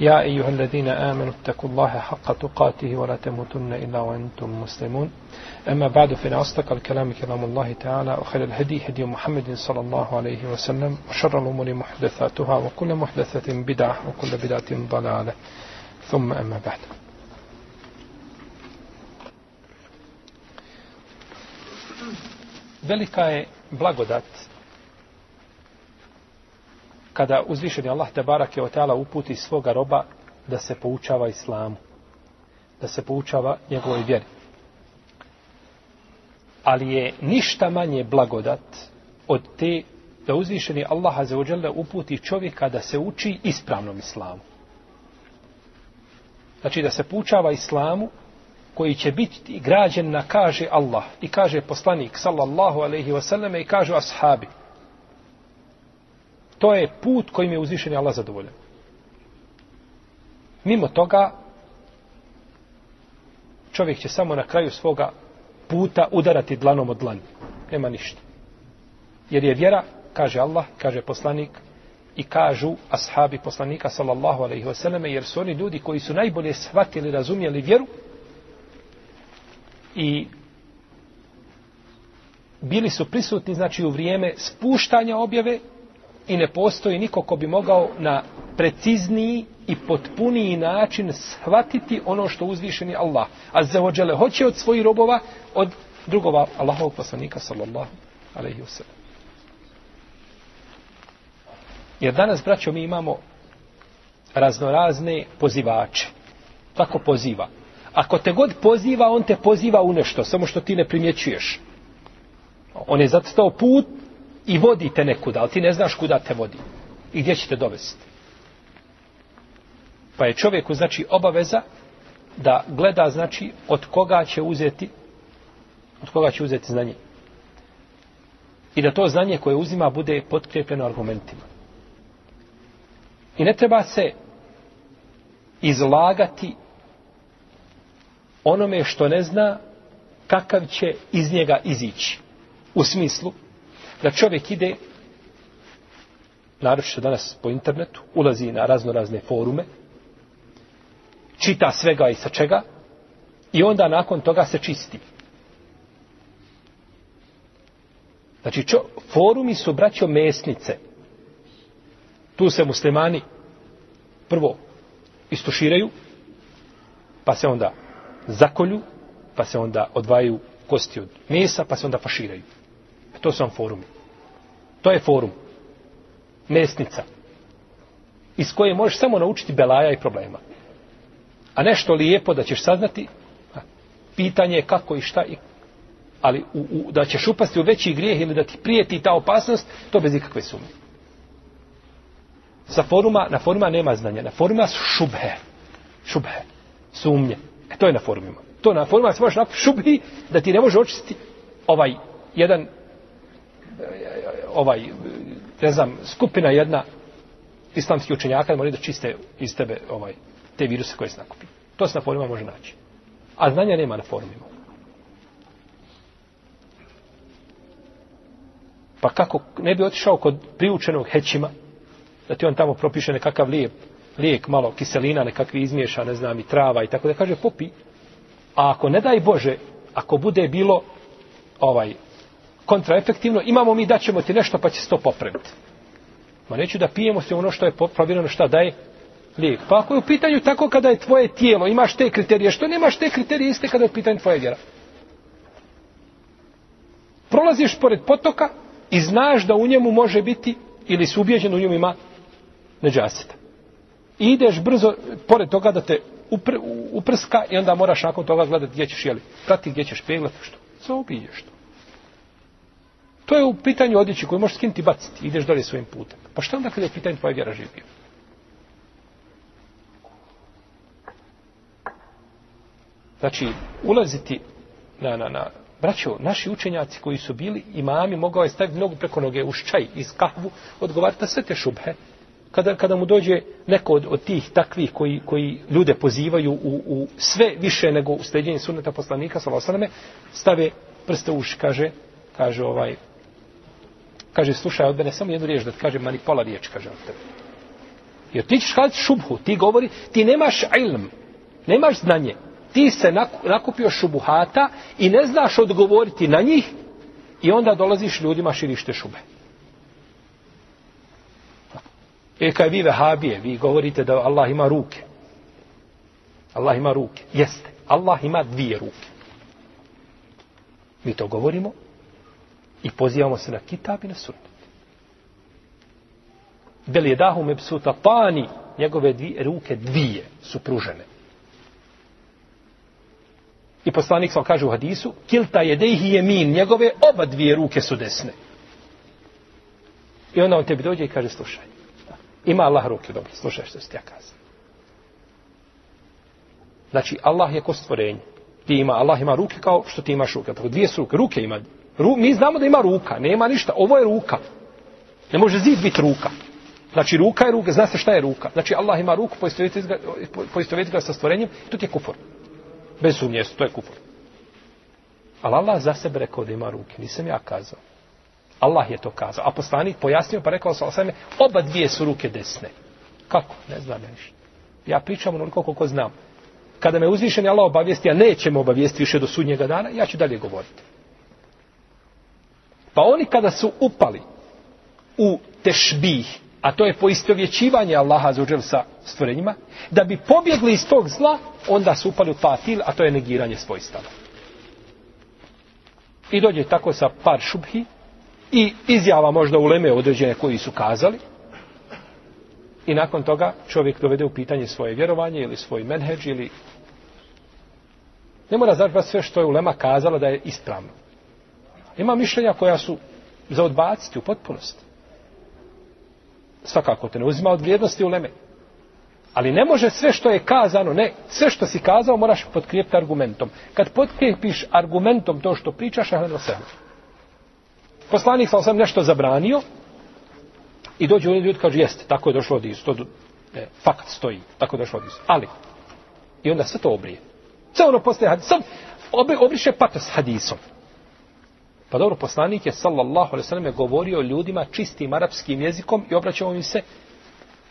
يا أيها الذين آمنوا اتقوا الله حق تقاته ولا تموتن إلا وأنتم مسلمون أما بعد فإن أصدق الكلام كلام الله تعالى وخير الهدي هدي محمد صلى الله عليه وسلم وشر الأمور محدثاتها وكل محدثة بدعة وكل بدعة ضلالة ثم أما بعد ذلك je blagodat kada uzvišeni Allah te barake o tela uputi svoga roba da se poučava islamu, da se poučava njegovoj vjeri. Ali je ništa manje blagodat od te da uzvišeni Allah azeođele uputi čovjeka da se uči ispravnom islamu. Znači da se poučava islamu koji će biti građen na kaže Allah i kaže poslanik sallallahu alaihi wasallam i kaže ashabi to je put kojim je uzvišen Allah zadovoljan. Mimo toga, čovjek će samo na kraju svoga puta udarati dlanom od dlan. Nema ništa. Jer je vjera, kaže Allah, kaže poslanik, i kažu ashabi poslanika, sallallahu alaihi wasallam, jer su oni ljudi koji su najbolje shvatili, razumijeli vjeru i bili su prisutni, znači, u vrijeme spuštanja objave i ne postoji niko ko bi mogao na precizniji i potpuniji način shvatiti ono što uzvišeni Allah. A zaođele hoće od svojih robova, od drugova Allahovog poslanika, sallallahu alaihi wasallam. Jer danas, braćo, mi imamo raznorazne pozivače. Tako poziva. Ako te god poziva, on te poziva u nešto, samo što ti ne primjećuješ. On je zato stao put i vodi te nekuda, ali ti ne znaš kuda te vodi i gdje će te dovesti. Pa je čovjeku znači obaveza da gleda znači od koga će uzeti od koga će uzeti znanje. I da to znanje koje uzima bude potkrijepljeno argumentima. I ne treba se izlagati onome što ne zna kakav će iz njega izići. U smislu, da čovjek ide, naročito danas po internetu, ulazi na razno razne forume, čita svega i sa čega, i onda nakon toga se čisti. Znači, čo, forumi su, braćo, mesnice. Tu se muslimani prvo istuširaju, pa se onda zakolju, pa se onda odvaju kosti od mesa, pa se onda faširaju. E to su vam forumi. To je forum. Mesnica. Iz koje možeš samo naučiti belaja i problema. A nešto lijepo da ćeš saznati, pitanje je kako i šta, i, ali u, u, da ćeš upasti u veći grijeh ili da ti prijeti ta opasnost, to bez ikakve sume. Sa foruma, na foruma nema znanja. Na foruma su šubhe. Šubhe. Sumnje. E to je na forumima. To na forumima se možeš šubhi da ti ne može očistiti ovaj jedan ovaj, ne znam, skupina jedna islamskih učenjaka da moraju da čiste iz tebe ovaj, te viruse koje se nakupi. To se na forumima može naći. A znanja nema na forumima. Pa kako ne bi otišao kod priučenog hećima, da ti on tamo propiše nekakav lijep, lijek malo kiselina, nekakvi izmiješa, ne znam, i trava i tako da kaže, popi. A ako ne daj Bože, ako bude bilo ovaj kontraefektivno, imamo mi, daćemo ti nešto, pa će se to popremiti. Ma neću da pijemo se ono što je provjereno šta daje lijek. Pa ako je u pitanju tako kada je tvoje tijelo, imaš te kriterije, što nemaš te kriterije iste kada je u pitanju tvoje vjera? Prolaziš pored potoka i znaš da u njemu može biti ili su ubijeđeni u njemu ima neđaseta. I ideš brzo pored toga da te upr, uprska i onda moraš nakon toga gledati gdje ćeš jeli. Prati gdje ćeš peglati, što? Za ubiješ to. To je u pitanju odjeći koju možeš skinuti i baciti. Ideš dalje svojim putem. Pa šta onda kada je u pitanju tvoje vjera živio? Znači, ulaziti na, na, na, braćo, naši učenjaci koji su bili imami, mogao je staviti nogu preko noge uz čaj iz kahvu, odgovarati na sve te šubhe. Kada, kada mu dođe neko od, od tih takvih koji, koji ljude pozivaju u, u sve više nego u sledjenje sunneta poslanika, salosaname, stave prste uši, kaže, kaže ovaj, kaže, slušaj od mene samo jednu riječ, da ti kaže, mani pola riječ, kaže od tebe. Jer ti ćeš kazati šubhu, ti govori, ti nemaš ilm, nemaš znanje. Ti se nakupio šubuhata i ne znaš odgovoriti na njih i onda dolaziš ljudima širište šube. E kaj vi vehabije, vi govorite da Allah ima ruke. Allah ima ruke. Jeste. Allah ima dvije ruke. Mi to govorimo I pozivamo se na kitab i na sunnet. Bel je dahu mebsuta pani, njegove dvije, ruke dvije su pružene. I poslanik sam kaže u hadisu, kilta je dejhi je min, njegove oba dvije ruke su desne. I onda on tebi dođe i kaže, slušaj, ima Allah ruke, dobro, slušaj što ste ja kazali. Znači, Allah je ko stvorenje. Ti ima, Allah ima ruke kao što ti imaš ruke. Tako dvije su ruke, ruke ima Ru, mi znamo da ima ruka, nema ništa. Ovo je ruka. Ne može zid biti ruka. Znači ruka je ruka, zna se šta je ruka. Znači Allah ima ruku, poistoveti ga, po, ga sa stvorenjem, to ti je kufor. Bez sumnje to je kufor. Ali Allah za sebe rekao da ima ruke, nisam ja kazao. Allah je to kazao. A poslanik pojasnio pa rekao sa osame, oba dvije su ruke desne. Kako? Ne znam ja ništa. Ja pričam onoliko koliko znam. Kada me uzvišeni Allah obavijesti, a nećemo obavijesti više do sudnjega dana, ja ću dalje govoriti. Pa oni kada su upali u tešbih, a to je poistovjećivanje Allaha za uđel sa stvorenjima, da bi pobjegli iz tog zla, onda su upali u patil, a to je negiranje svojstava. I dođe tako sa par šubhi i izjava možda u leme određene koji su kazali. I nakon toga čovjek dovede u pitanje svoje vjerovanje ili svoj menheđ ili... Ne mora znači sve što je ulema kazala da je ispravno. Ima mišljenja koja su za odbaciti u potpunosti. Svakako te ne uzima od vrijednosti u leme. Ali ne može sve što je kazano, ne, sve što si kazao moraš potkrijepiti argumentom. Kad potkrijepiš argumentom to što pričaš, je hledo sebe. Poslanik sam sam nešto zabranio i dođe u ljudi i kaže, jeste, tako je došlo od Isu. To e, fakat stoji, tako je došlo od Isu. Ali, i onda sve to obrije. Sve ono postaje hadis. Sam obri, obriše patos hadisom. Pa dobro, poslanik je sallallahu alaihi sallam govorio ljudima čistim arapskim jezikom i obraćao im se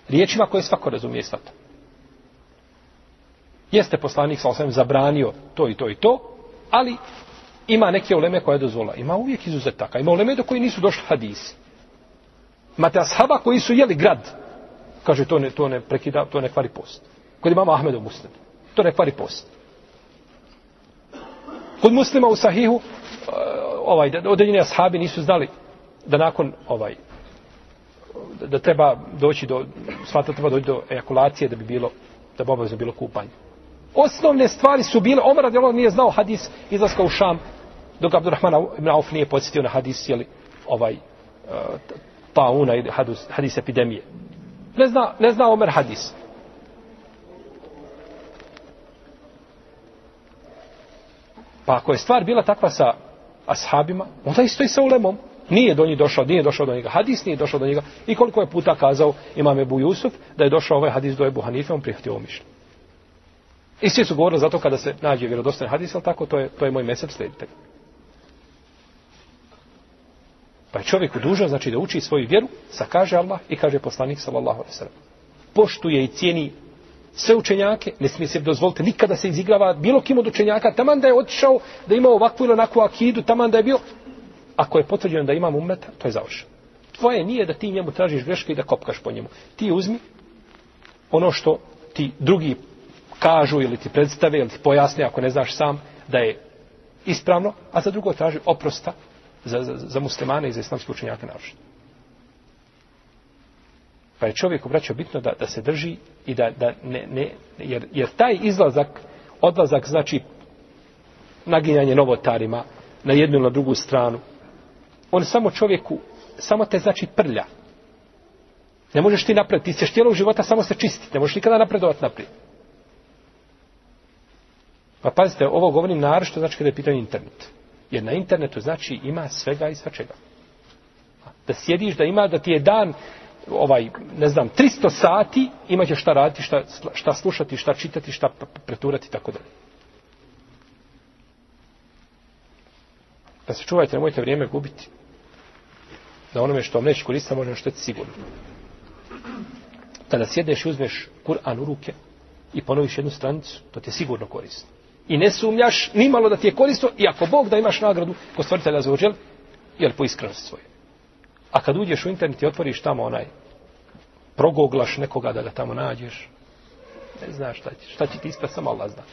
riječima koje svako razumije svata. Jeste poslanik sallallahu alaihi zabranio to i to i to, ali ima neke uleme koje je dozvola. Ima uvijek izuzetaka. Ima uleme do koji nisu došli hadisi. Mate ashaba koji su jeli grad. Kaže, to ne, to ne prekida, to ne kvari post. Kod imama Ahmedu Muslimu. To ne kvari post. Kod muslima u sahihu, ovaj odeljeni ashabi nisu znali da nakon ovaj da, da treba doći do svata treba doći do ejakulacije da bi bilo da bi obavezno bilo kupanje. Osnovne stvari su bile, Omar radijalo nije znao hadis izlaska u Šam, dok Abdurrahman ibn Auf nije podsjetio na hadis, jeli, ovaj, pauna e, ili hadis, hadis epidemije. Ne zna, ne zna Omer hadis. Pa ako je stvar bila takva sa ashabima, onda isto i sa ulemom. Nije do njih došao, nije došao do njega hadis, nije došao do njega. I koliko je puta kazao imam Ebu Jusuf da je došao ovaj hadis do Ebu Hanife, on prihvatio ovo mišljenje. I svi su govorili zato kada se nađe vjerodostan hadis, ali tako, to je, to je moj mesec sljeditelj. Pa je čovjek dužan, znači da uči svoju vjeru, sa kaže Allah i kaže poslanik sallallahu alaihi sallam. Poštuje i cijeni sve učenjake, ne smije se dozvoliti nikada se izigrava bilo kim od učenjaka, taman da je otišao, da ima ovakvu ili onakvu akidu, taman da je bio, ako je potvrđeno da imam umeta, to je završeno. Tvoje nije da ti njemu tražiš greške i da kopkaš po njemu. Ti uzmi ono što ti drugi kažu ili ti predstave ili ti pojasne ako ne znaš sam da je ispravno, a za drugo traži oprosta za, za, za muslimane i za islamske učenjake naročite. Pa je čovjeku, braćo, bitno da, da se drži i da, da ne, ne jer, jer taj izlazak, odlazak znači naginjanje novotarima na jednu ili na drugu stranu. On samo čovjeku, samo te znači prlja. Ne možeš ti napred, ti ćeš tijelo u života samo se čistiti, ne možeš nikada napredovati naprijed. Pa pazite, ovo govorim naravno znači kada je pitanje internet. Jer na internetu znači ima svega i svačega. Da sjediš, da ima, da ti je dan, ovaj, ne znam, 300 sati imaće šta raditi, šta, šta slušati, šta čitati, šta preturati, tako dalje. Da pa se čuvajte, nemojte vrijeme gubiti. Na onome što vam neće koristiti, možemo što je sigurno. Kada sjedneš i uzmeš Kur'an u ruke i ponoviš jednu stranicu, to ti je sigurno korisno. I ne sumnjaš ni malo da ti je korisno, i ako Bog da imaš nagradu, ko stvaritelja za uđel, jel po iskrenosti svoje. A kad uđeš u internet i otvoriš tamo onaj, progoglaš nekoga da ga tamo nađeš, ne znaš šta će, šta će ti ispati, samo Allah zna.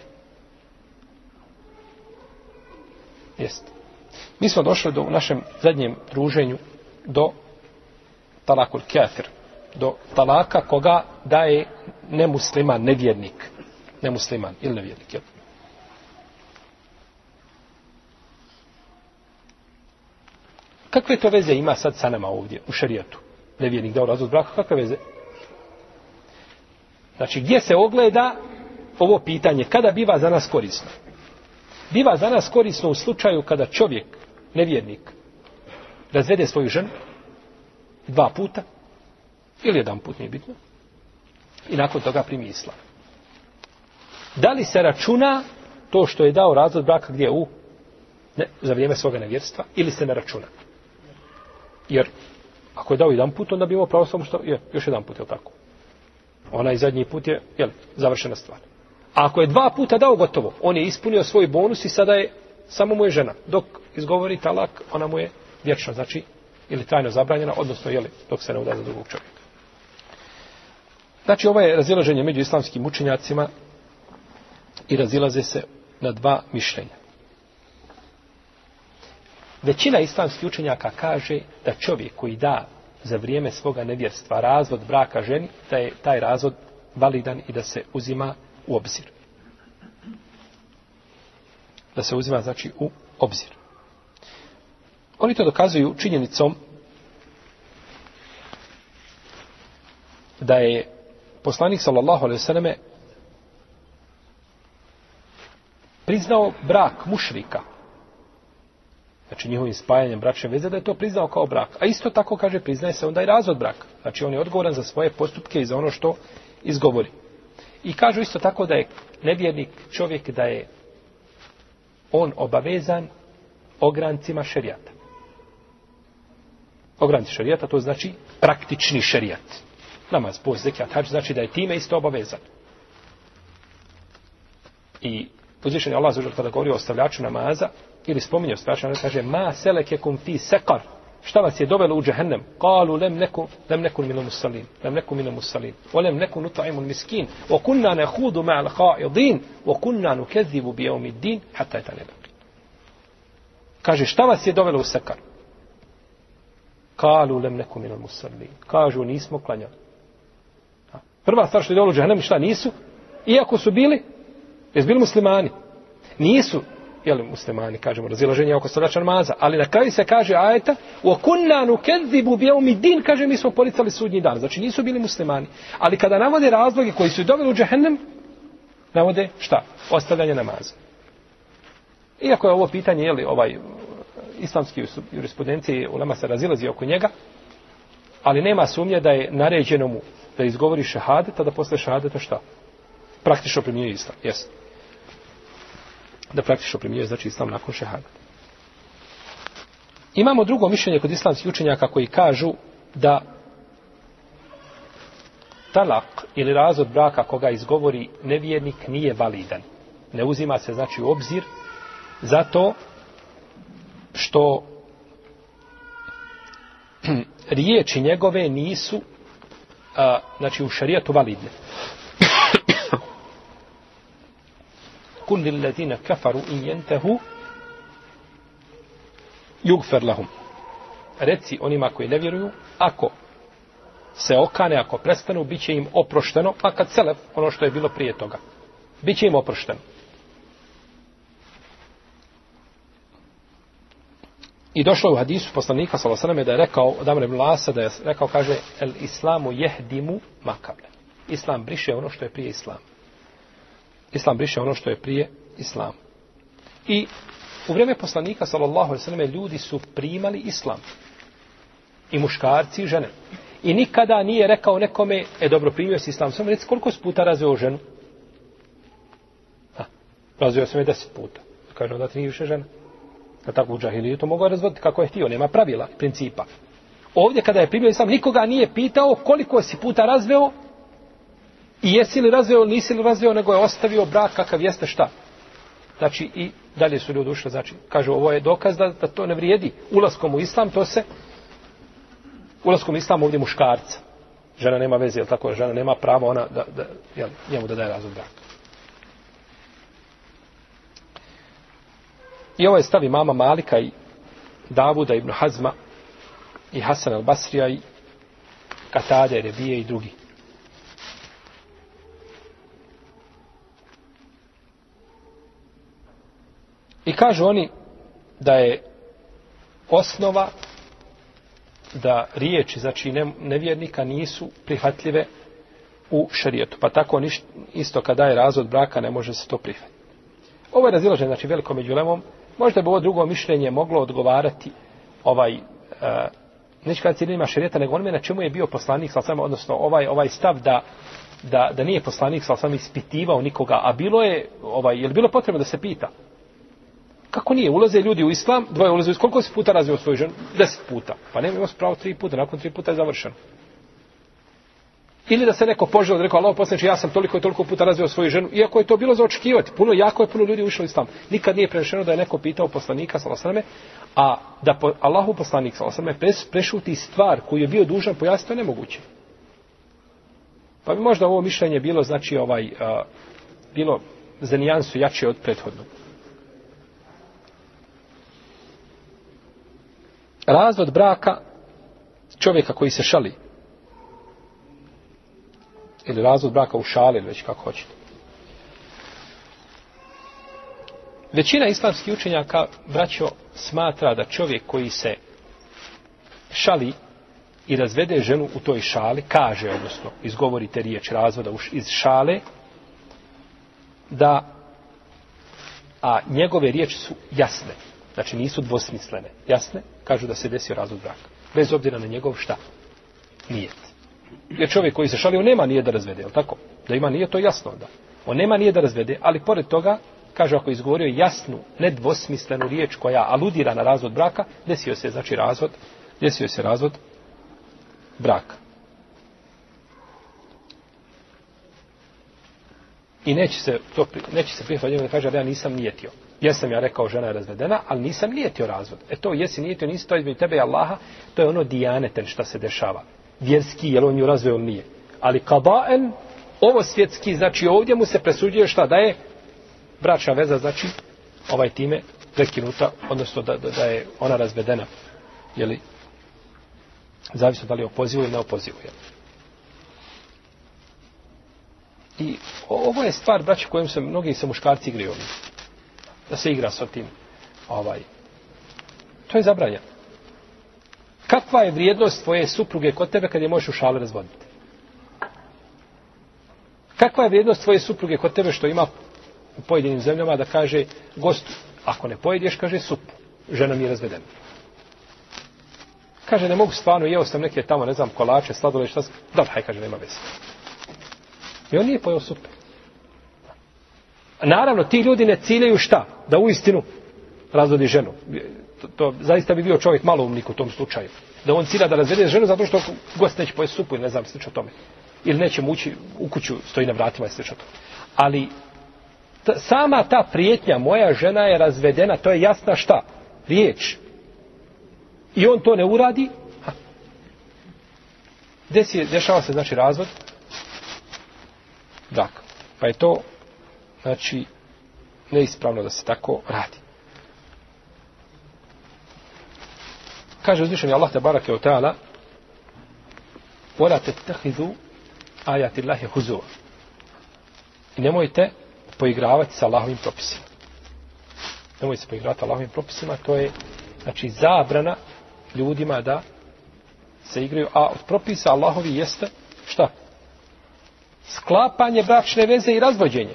Jest. Mi smo došli do, u našem zadnjem druženju do talakul kafir, do talaka koga daje nemusliman, nevjernik. Nemusliman ili nevjernik, jel? Kakve to veze ima sad sa nama ovdje u šarijetu? Nevjernik dao razvod braka, kakve veze? Znači, gdje se ogleda ovo pitanje? Kada biva za nas korisno? Biva za nas korisno u slučaju kada čovjek, nevjernik, razvede svoju ženu dva puta ili jedan put, nije bitno, i nakon toga primi islam. Da li se računa to što je dao razvod braka gdje u? Ne, za vrijeme svoga nevjerstva ili se ne računa? Jer ako je dao jedan put, onda bi imao pravo samo što je još jedan put, je tako? Onaj zadnji put je, je završena stvar. A ako je dva puta dao gotovo, on je ispunio svoj bonus i sada je samo mu je žena. Dok izgovori talak, ona mu je vječna, znači, ili trajno zabranjena, odnosno, jeli, dok se ne uda za drugog čovjeka. Znači, ovo je razilaženje među islamskim učenjacima i razilaze se na dva mišljenja. Većina islamskih učenjaka kaže da čovjek koji da za vrijeme svoga nevjerstva razvod braka ženi, da je taj razvod validan i da se uzima u obzir. Da se uzima, znači, u obzir. Oni to dokazuju činjenicom da je poslanik sallallahu alejhi ve selleme priznao brak mušrika znači njihovim spajanjem bračne veze, da je to priznao kao brak. A isto tako kaže, priznaje se onda i razvod braka. Znači on je odgovoran za svoje postupke i za ono što izgovori. I kažu isto tako da je nevjernik čovjek da je on obavezan ograncima šerijata. Ogranci šerijata to znači praktični šerijat. Namaz, post, zekijat, hač, znači da je time isto obavezan. I uzvišen je Allah zaužel kada govori o ostavljaču namaza, ili spominje ostrašan, kaže, ma seleke kum fi sekar, šta vas je dovelo u džahennem? Kalu lem neku, lem neku minu musalim, lem neku minu musalim, o lem neku nutaimun miskin, o kunna ne hudu ma'al qaidin, o kunna nukezivu bi eum iddin, hata je ta Kaže, šta vas je dovelo u sekar? Kalu lem neku minu musalim, kažu, nismo klanjali. Prva stvar što je dovelo u džahennem, šta nisu? Iako su bili, jes bili muslimani, nisu jeli muslimani, kažemo, razilaženje oko stoljača namaza. Ali na kraju se kaže ajeta, u okunanu kedzibu bjeumi din, kaže, mi smo policali sudnji dan. Znači nisu bili muslimani. Ali kada navode razloge koji su doveli u džehennem, navode šta? Ostavljanje namaza. Iako je ovo pitanje, jeli, ovaj islamski jurisprudenciji ulema se razilazi oko njega, ali nema sumnje da je naređeno mu da izgovori šehadeta, da posle šehadeta šta? Praktično primjenje islam, jesu da praktično primjeri znači islam nakon šehada. Imamo drugo mišljenje kod islamskih učenjaka koji kažu da talak ili razod braka koga izgovori nevjernik nije validan. Ne uzima se znači u obzir zato što riječi njegove nisu a, znači u šarijetu validne. kun lil ladina kafaru in yantahu yughfar lahum reci onima koji ne vjeruju ako se okane ako prestanu biće im oprošteno pa kad cele ono što je bilo prije toga biće im oprošteno I došlo u hadisu poslanika sallallahu da je rekao od Amr da je rekao kaže el islamu jehdimu makable. Islam briše ono što je prije islama. Islam briše ono što je prije islam. I u vrijeme poslanika sallallahu alejhi ve selleme ljudi su primali islam. I muškarci i žene. I nikada nije rekao nekome, e dobro, primio si islam. Samo reci koliko si puta razveo ženu? Ha, razveo sam je deset puta. Kaže, onda ti nije više žena. A tako u džahiliju to mogu razvoditi kako je htio. Nema pravila, principa. Ovdje kada je primio islam, nikoga nije pitao koliko si puta razveo I jesi li razveo, nisi li razveo, nego je ostavio brak kakav jeste šta. Znači i dalje su ljudi ušli, znači kažu ovo je dokaz da, da to ne vrijedi. Ulaskom u islam to se, ulaskom u islam ovdje muškarca. Žena nema veze, tako? Žena nema pravo ona da, da, jel, njemu da daje razvod braka. I ovo je stavi mama Malika i Davuda ibn Hazma i Hasan al-Basrija i Katade, Rebije i drugi. I kažu oni da je osnova da riječi, znači nevjernika, nisu prihvatljive u šarijetu. Pa tako isto kada je razvod braka, ne može se to prihvatiti. Ovo je razilaženje, znači veliko među lemom. Možda bi ovo drugo mišljenje moglo odgovarati ovaj uh, neću kada cilinima šarijeta, nego onome na čemu je bio poslanik, sam, odnosno ovaj, ovaj stav da da, da nije poslanik sa sam ispitivao nikoga, a bilo je, ovaj, je li bilo potrebno da se pita? Kako nije? Ulaze ljudi u islam, dvoje ulaze u islam. Koliko si puta razvio svoju ženu? Deset puta. Pa nema imao pravo tri puta, nakon tri puta je završeno. Ili da se neko poželio, da rekao, Allah posljednič, ja sam toliko i toliko puta razvio svoju ženu, iako je to bilo za očekivati. Puno, jako je puno ljudi ušlo u islam. Nikad nije prešeno da je neko pitao poslanika, salasrame, a da po, Allahu poslanik, salasrame, pres, prešuti stvar koju je bio dužan pojasniti, to je nemoguće. Pa bi možda ovo mišljenje bilo, znači, ovaj, a, bilo za nijansu jače od prethodnog. razvod braka čovjeka koji se šali ili razvod braka u šali ili već kako hoćete većina islamskih učenjaka braćo smatra da čovjek koji se šali i razvede ženu u toj šali kaže odnosno izgovorite riječ razvoda iz šale da a njegove riječi su jasne Znači nisu dvosmislene. Jasne? Kažu da se desio razvod braka. Bez obzira na njegov šta? Nijet. Jer čovjek koji se šali, on nema nije da razvede, je tako? Da ima nije, to jasno da. On nema nije da razvede, ali pored toga, kaže ako izgovorio jasnu, nedvosmislenu riječ koja aludira na razvod braka, desio se, znači razvod, desio se razvod braka. I neće se, to, neće se prihvatiti, kaže, ja nisam nijetio jesam ja rekao žena je razvedena, ali nisam nijetio razvod. E to jesi nijetio, nisi to izbog tebe i Allaha, to je ono dijaneten šta se dešava. Vjerski, jel on ju razveo ili nije. Ali kabaen, ovo svjetski, znači ovdje mu se presuđuje šta da je bračna veza, znači ovaj time prekinuta, odnosno da, da, da je ona razvedena. Jeli, zavisno da li je opozivu ili ne opozivu. Jeli. I ovo je stvar, braći, kojim se mnogi se muškarci igraju da se igra sa tim. Ovaj. To je zabranjeno. Kakva je vrijednost tvoje supruge kod tebe kad je možeš u šale razvoditi? Kakva je vrijednost tvoje supruge kod tebe što ima u pojedinim zemljama da kaže gost, ako ne pojedeš, kaže sup, žena mi je razvedena. Kaže, ne mogu stvarno, jeo sam neke tamo, ne znam, kolače, sladole, šta sam, da, hajde, kaže, nema veze. I on nije pojao supe. Naravno, ti ljudi ne ciljaju šta? Da u istinu razvodi ženu. To, to, zaista bi bio čovjek malo umnik u tom slučaju. Da on cilja da razvede ženu zato što gost neće pojesti supu ili ne znam slično tome. Ili neće mući u kuću, stoji na vratima i slično tome. Ali ta, sama ta prijetnja, moja žena je razvedena, to je jasna šta? Riječ. I on to ne uradi? Ha. Desi, dešava se znači razvod? Dakle, pa je to znači neispravno da se tako radi. Kaže uzvišeni Allah te barake od ta'ala Volate tehidu ajati Allahi huzuva. I nemojte poigravati sa Allahovim propisima. Nemojte se poigravati sa Allahovim propisima. To je znači zabrana ljudima da se igraju. A od propisa Allahovi jeste šta? Sklapanje bračne veze i razvođenje.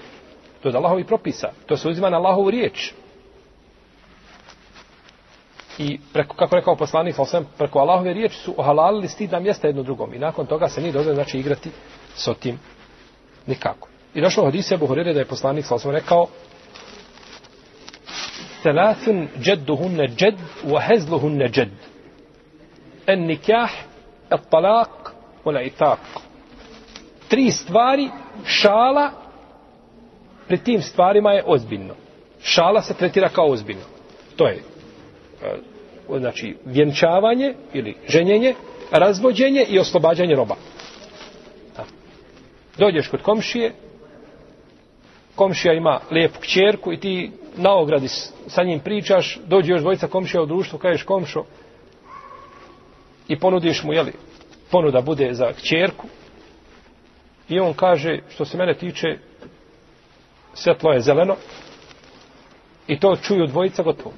To je Allahovi propisa. To se uzima na Allahovu riječ. I preko, kako rekao poslanik, sa preko Allahove riječi su ohalalili stidna mjesta jedno drugom. I nakon toga se nije dozvoljeno znači, igrati s tim nikako. I došlo od Isebu Horire da je poslanik, sa rekao Telathun džedduhun ne džed, wa hezluhun ne džed. En nikah, et talak, ona itak. Tri stvari, šala pri tim stvarima je ozbiljno. Šala se tretira kao ozbiljno. To je e, znači vjenčavanje ili ženjenje, razvođenje i oslobađanje roba. Dođeš kod komšije, komšija ima lijepu kćerku i ti na ogradi sa njim pričaš, dođe još dvojica komšija u društvu, kažeš komšo i ponudiš mu, jeli, ponuda bude za kćerku i on kaže, što se mene tiče, svjetlo je zeleno i to čuju dvojica gotovo.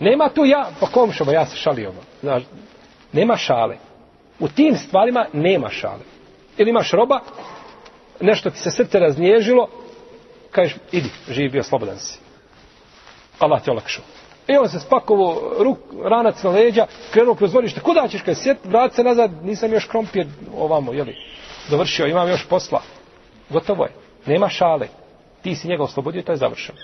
Nema tu ja, pa komšoma, ja se šalio. Znaš, nema šale. U tim stvarima nema šale. Ili imaš roba, nešto ti se srce raznježilo, kažeš, idi, živi, bio slobodan si. Allah ti olakšao. I on se spakovo, ruk, ranac na leđa, krenuo kroz dvorište, kuda ćeš kaj sjet, vrat se nazad, nisam još krompir ovamo, jeli, dovršio, imam još posla. Gotovo je. Nema šale. Ti si njega oslobodio, to je završeno.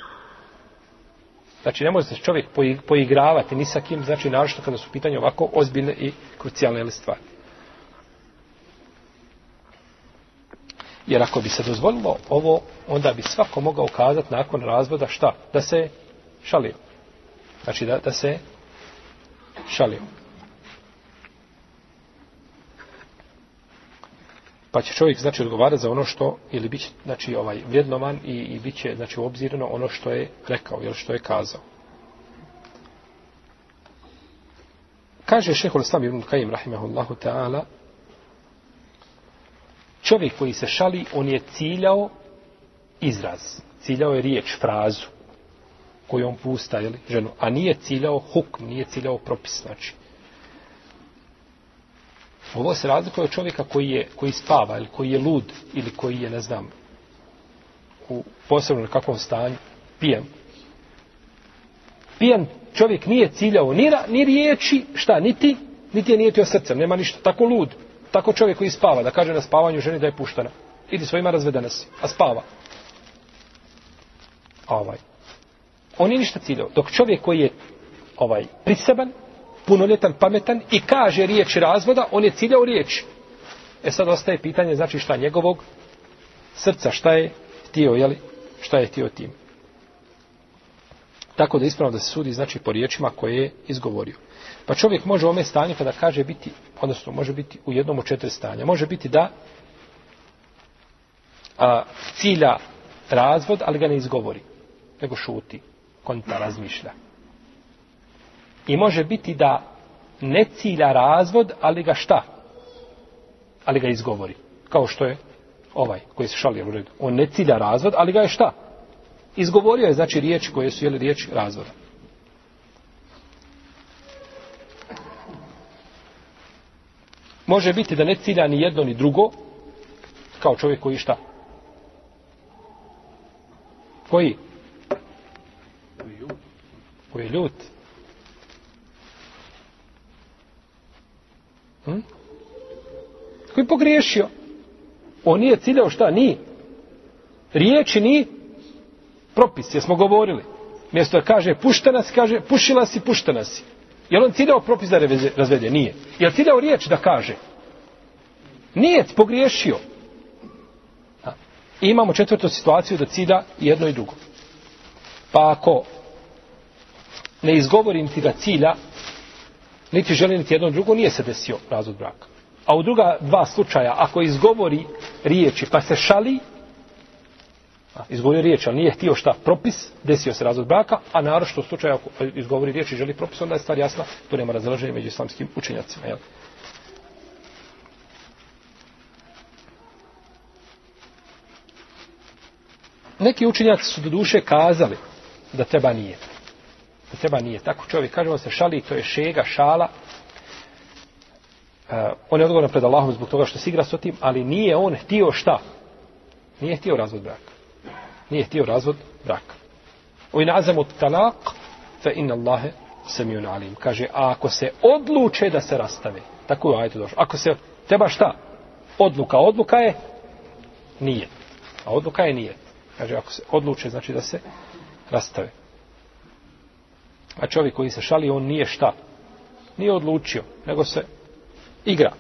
Znači, ne može se čovjek poigravati ni sa kim, znači, naročito kada su pitanje ovako ozbiljne i krucijalne ili stvari. Jer ako bi se dozvolilo ovo, onda bi svako mogao kazati nakon razvoda šta? Da se šalio. Znači, da, da se šalio. pa će čovjek znači odgovarati za ono što ili biće znači ovaj vrednovan i i biće znači obzirno ono što je rekao ili što je kazao kaže šejhul islam ibn kayyim rahimehullahu taala čovjek koji se šali on je ciljao izraz ciljao je riječ frazu kojom pusta je ženu a nije ciljao hukm nije ciljao propis znači Ovo se razlikuje od čovjeka koji, je, koji spava ili koji je lud ili koji je, ne znam, u posebno na kakvom stanju, pijen. Pijen čovjek nije ciljao ni, ra, ni riječi, šta, niti, niti je nijetio srcem, nema ništa. Tako lud, tako čovjek koji spava, da kaže na spavanju ženi da je puštana. Idi svojima razvedena si, a spava. A ovaj. On je ništa ciljao. Dok čovjek koji je ovaj, priseban, punoljetan, pametan i kaže riječ razvoda, on je ciljao riječ. E sad ostaje pitanje, znači šta njegovog srca, šta je htio, jeli, šta je htio tim. Tako da ispravno da se sudi, znači po riječima koje je izgovorio. Pa čovjek može u ome stanju kada kaže biti, odnosno može biti u jednom od četiri stanja. Može biti da a, cilja razvod, ali ga ne izgovori, nego šuti, konta razmišlja. I može biti da ne cilja razvod, ali ga šta? Ali ga izgovori. Kao što je ovaj koji se šalio u redu. On ne cilja razvod, ali ga je šta? Izgovorio je, znači, riječi koje su, jeli, riječi razvoda. Može biti da ne cilja ni jedno ni drugo, kao čovjek koji šta? Koji? Koji je ljut. Koji je ljut. Hm? Koji je pogriješio? On nije ciljao šta? Ni. Riječi ni. Propis, jesmo govorili. Mjesto kaže pušta nas, kaže pušila si, pušta nas. Je li on ciljao propis da razvede? Nije. Je li ciljao riječ da kaže? Nije pogriješio. Ha. I imamo četvrtu situaciju da cilja jedno i drugo. Pa ako ne izgovorim ti da cilja, niti želi niti jedno drugo, nije se desio razvod braka. A u druga dva slučaja, ako izgovori riječi pa se šali, izgovori riječ, ali nije htio šta propis, desio se razvod braka, a naravno što u slučaju ako izgovori riječ i želi propis, onda je stvar jasna, tu nema razilaženja među islamskim učenjacima. Jel? Neki učenjaci su do duše kazali da treba nijeti. Ne treba nije. Tako čovjek kaže, on se šali, to je šega, šala. E, on je odgovoran pred Allahom zbog toga što se igra s otim, ali nije on htio šta? Nije htio razvod braka. Nije htio razvod braka. U inazamu talak, fe inna Allahe samijun alim. Kaže, a ako se odluče da se rastave, tako je ajte došlo. Ako se, treba šta? Odluka, odluka je nije. A odluka je nije. Kaže, ako se odluče, znači da se rastave. A čovjek koji se šali, on nije šta. Nije odlučio, nego se igra.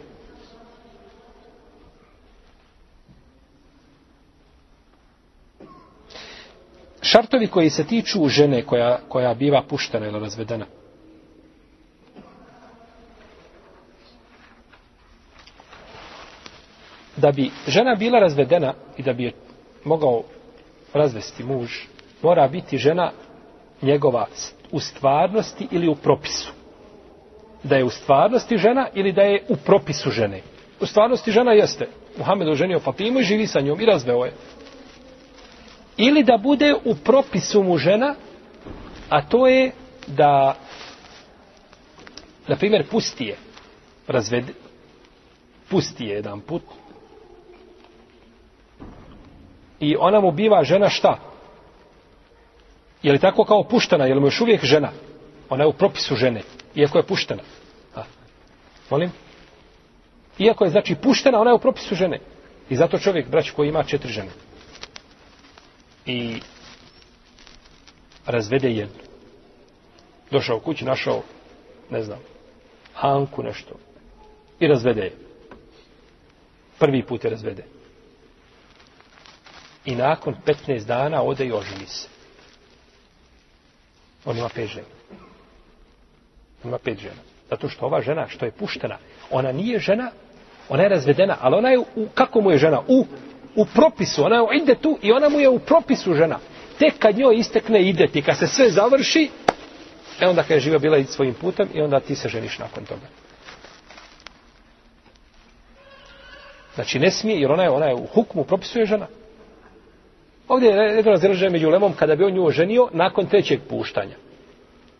Šartovi koji se tiču žene koja, koja biva puštena ili razvedena. Da bi žena bila razvedena i da bi je mogao razvesti muž, mora biti žena njegova u stvarnosti ili u propisu? Da je u stvarnosti žena ili da je u propisu žene? U stvarnosti žena jeste. Muhammed oženio Fatimu i živi sa njom i razveo je. Ili da bude u propisu mu žena, a to je da, na primjer, pusti je, razvede, pusti je jedan put, i ona mu biva žena šta? Je li tako kao puštena, je li mu još uvijek žena? Ona je u propisu žene, iako je puštena. A, molim? Iako je znači puštena, ona je u propisu žene. I zato čovjek, braći, koji ima četiri žene. I razvede jednu. Došao u kući, našao, ne znam, Hanku nešto. I razvede je. Prvi put je razvede. I nakon 15 dana ode i oženi se. On ima pet žena. On ima pet žena. Zato što ova žena što je puštena, ona nije žena, ona je razvedena, ali ona je u, kako mu je žena? U, u propisu. Ona je, ide tu i ona mu je u propisu žena. Tek kad njoj istekne ide ti, kad se sve završi, e onda kad je živa bila i svojim putem i onda ti se ženiš nakon toga. Znači ne smije, jer ona je, ona je u hukmu, propisuje žena. Ovdje je jedno razilaženje među Lemom kada bi on nju oženio nakon trećeg puštanja.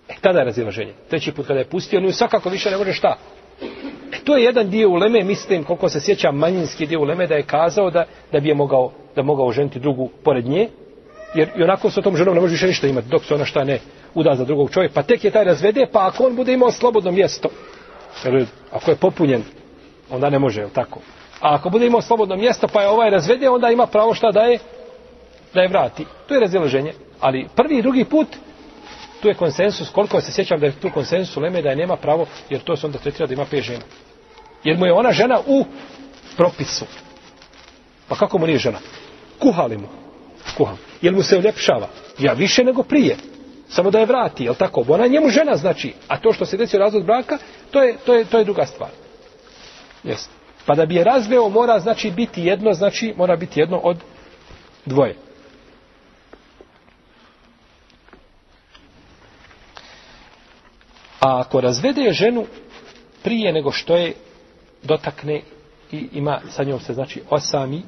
E, tada je razilaženje. Treći put kada je pustio, on ju svakako više ne može šta. E, to je jedan dio u Leme, mislim, koliko se sjeća manjinski dio u Leme, da je kazao da, da bi je mogao, da mogao oženiti drugu pored nje. Jer i onako s tom ženom ne može više ništa imati, dok se ona šta ne uda za drugog čovjeka. Pa tek je taj razvede, pa ako on bude imao slobodno mjesto, jer ako je popunjen, onda ne može, je tako? A ako bude imao slobodno mjesto, pa je ovaj razvede, onda ima pravo šta da je da je vrati. To je razilaženje. Ali prvi i drugi put, tu je konsensus. Koliko se sjećam da je tu konsensus u Leme, da je nema pravo, jer to se onda tretira da ima pet žena. Jer mu je ona žena u propisu. Pa kako mu nije žena? Kuhali mu. Kuham. Jer mu se uljepšava. Ja više nego prije. Samo da je vrati, jel tako? Ona je njemu žena, znači. A to što se desio razvod braka, to je, to je, to je druga stvar. Jesi. Pa da bi je razveo, mora znači biti jedno, znači mora biti jedno od dvoje. A ako razvede ženu prije nego što je dotakne i ima sa njom se znači osami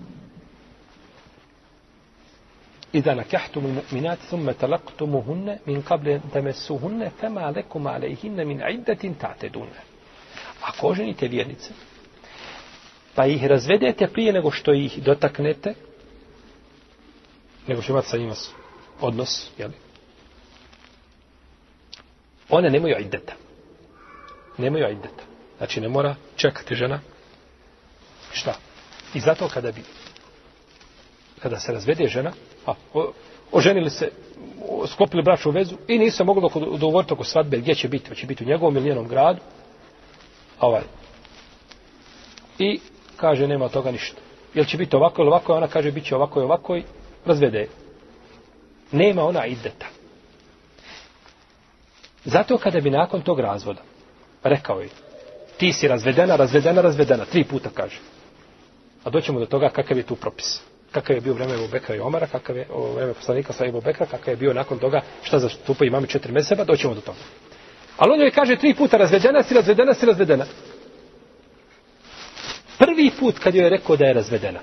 Iza nakahtum mu'minat thumma talaqtumuhunna min qabli an tamassuhunna fama lakum alayhinna min iddatin ta'tadun. Ako ženite vjernice pa ih razvedete prije nego što ih dotaknete nego što imate sa njima odnos je li one nemaju ideta. Nemaju ideta. Znači ne mora čekati žena. Šta? I zato kada bi kada se razvede žena, a o, oženili se, o, sklopili bračnu vezu i nisu mogli do, dovoljiti oko svadbe gdje će biti, će biti u njegovom ili njenom gradu. Ovaj. I kaže nema toga ništa. Jel će biti ovako ili ovako, ona kaže bit će ovako i ovako i razvede. Nema ona ideta. Zato kada bi nakon tog razvoda rekao je, ti si razvedena, razvedena, razvedena, tri puta kaže. A doćemo do toga kakav je tu propis. Kakav je bio vreme Ebu Bekra i Omara, kakav je o, vreme poslanika sa Ebu Bekra, kakav je bio nakon toga, šta zastupa i mami četiri meseba, doćemo do toga. Ali on joj kaže tri puta razvedena, si razvedena, si razvedena. Prvi put kad joj je rekao da je razvedena,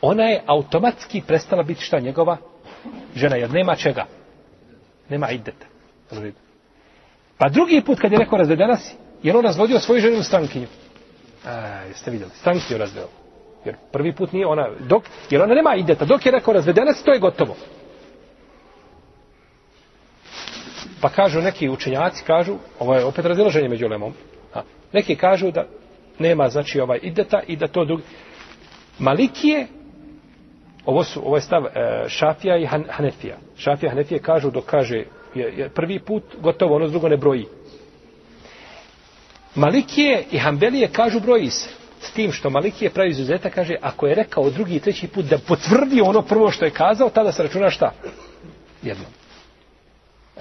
ona je automatski prestala biti šta njegova žena, jer nema čega. Nema iddeta. Pa drugi put kad je rekao razvedena si, jer on razvodio svoju ženu strankinju. A, jeste vidjeli, strankinju razveo. Jer prvi put nije ona, dok, jer ona nema iddeta. Dok je rekao razvedena si, to je gotovo. Pa kažu neki učenjaci, kažu, ovo je opet razdjeloženje među lemom, a, neki kažu da nema znači ovaj iddeta i da to drugi. Malikije ovo su ovaj stav e, Šafija i Han, Hanefija. Šafija i Hanefija kažu dok kaže je, je, prvi put gotovo ono drugo ne broji. Malikije i Hambelije kažu broji se. S tim što Malikije pravi izuzeta kaže ako je rekao drugi i treći put da potvrdi ono prvo što je kazao, tada se računa šta? Jedno.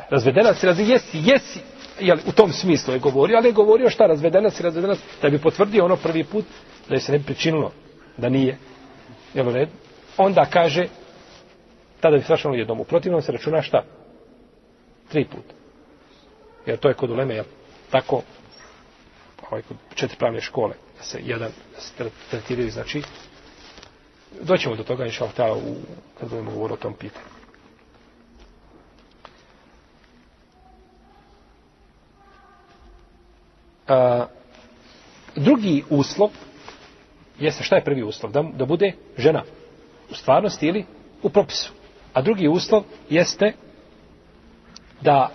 Razvedena si, razvedena jesi, jesi. Jel, u tom smislu je govorio, ali je govorio šta? Razvedena si, razvedena si, da bi potvrdio ono prvi put da je se ne pričinilo da nije. Jel u redu? onda kaže tada bi se računalo jednom. U protivnom se računa šta? Tri put. Jer to je kod uleme, jel? Tako, ovaj, kod četiri pravne škole, da se jedan tretiraju, znači, doćemo do toga, inša ta, u, kad budemo govor o tom pitanju. A, drugi uslov, jeste, šta je prvi uslov? Da, da bude žena. Žena u stvarnosti ili u propisu. A drugi uslov jeste da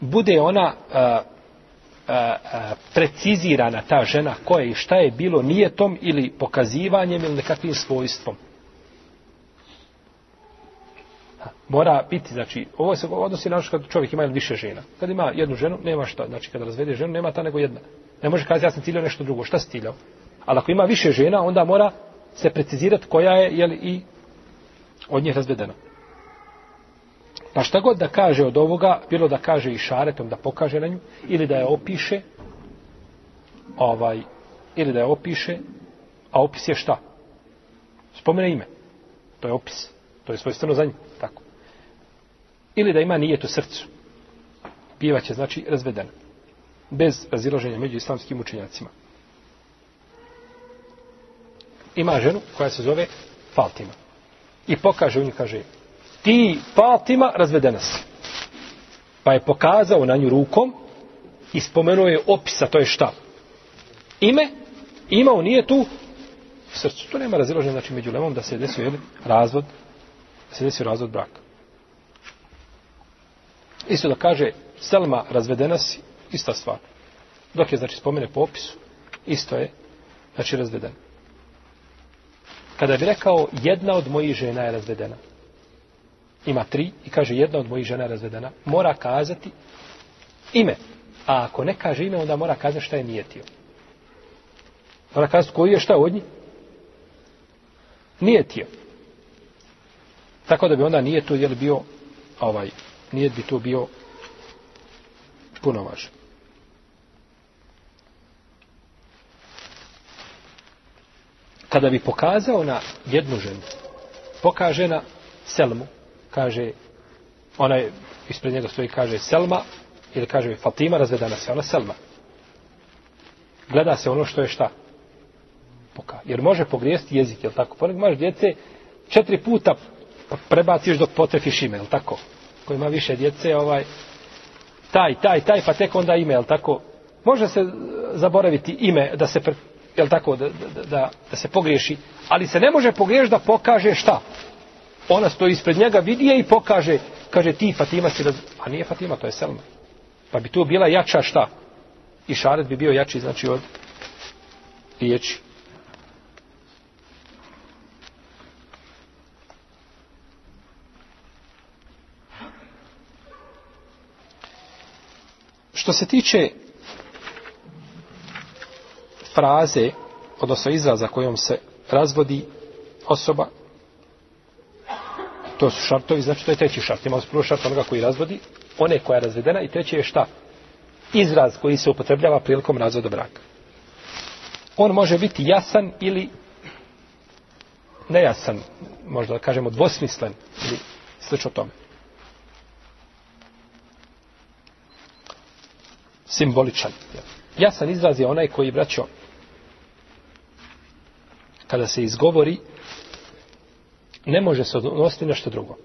bude ona uh, uh, uh, precizirana ta žena koja i šta je bilo nijetom ili pokazivanjem ili nekakvim svojstvom. Mora biti, znači, ovo se odnosi na ono kad čovjek ima više žena. Kad ima jednu ženu, nema šta. Znači, kada razvede ženu, nema ta nego jedna. Ne može kazi, ja sam ciljao nešto drugo. Šta si ciljao? Ali ako ima više žena, onda mora se precizirati koja je jeli, i od njih razvedena. Pa šta god da kaže od ovoga, bilo da kaže i šaretom da pokaže na nju, ili da je opiše, ovaj, ili da je opiše, a opis je šta? Spomene ime. To je opis. To je svojstveno za nju. Tako. Ili da ima nijet u srcu. Biva će znači razvedena. Bez razilaženja među islamskim učenjacima ima ženu koja se zove Fatima. I pokaže u nju, kaže, ti Fatima razvedena si. Pa je pokazao na nju rukom i spomenuo je opisa, to je šta? Ime? Imao nije tu u srcu. Tu nema razilaženja znači, među lemom da se desio jedin, razvod, da se desio razvod braka. Isto da kaže, Selma razvedena si, ista stvar. Dok je, znači, spomene po opisu, isto je, znači, razvedena kada bi rekao jedna od mojih žena je razvedena ima tri i kaže jedna od mojih žena je razvedena mora kazati ime a ako ne kaže ime onda mora kazati šta je nijetio mora kazati koji je šta od njih nijetio tako da bi onda nije to jel bio ovaj nije bi to bio puno važno kada bi pokazao na jednu ženu, pokaže na Selmu, kaže, ona je ispred njega stoji, kaže Selma, ili kaže Fatima, razvedana se, ona Selma. Gleda se ono što je šta. Poka. Jer može pogriješiti jezik, je tako? Ponek imaš djece, četiri puta prebaciš dok potrefiš ime, je tako? Ko ima više djece, ovaj, taj, taj, taj, pa tek onda ime, je tako? Može se zaboraviti ime, da se pre, jel tako, da, da, da, da se pogriješi. Ali se ne može pogriješiti da pokaže šta. Ona stoji ispred njega, vidi je i pokaže, kaže ti Fatima si raz... A nije Fatima, to je Selma. Pa bi tu bila jača šta. I šaret bi bio jači, znači, od riječi. Što se tiče fraze, odnosno izraza kojom se razvodi osoba, to su šartovi, znači to je treći šart. Imamo prvo šart onoga koji razvodi, one koja je razvedena i treći je šta? Izraz koji se upotrebljava prilikom razvoda braka. On može biti jasan ili nejasan, možda da kažemo dvosmislen ili slično tome. Simboličan. Jasan izraz je onaj koji, braćo, kada se izgovori, ne može se odnositi nešto drugo.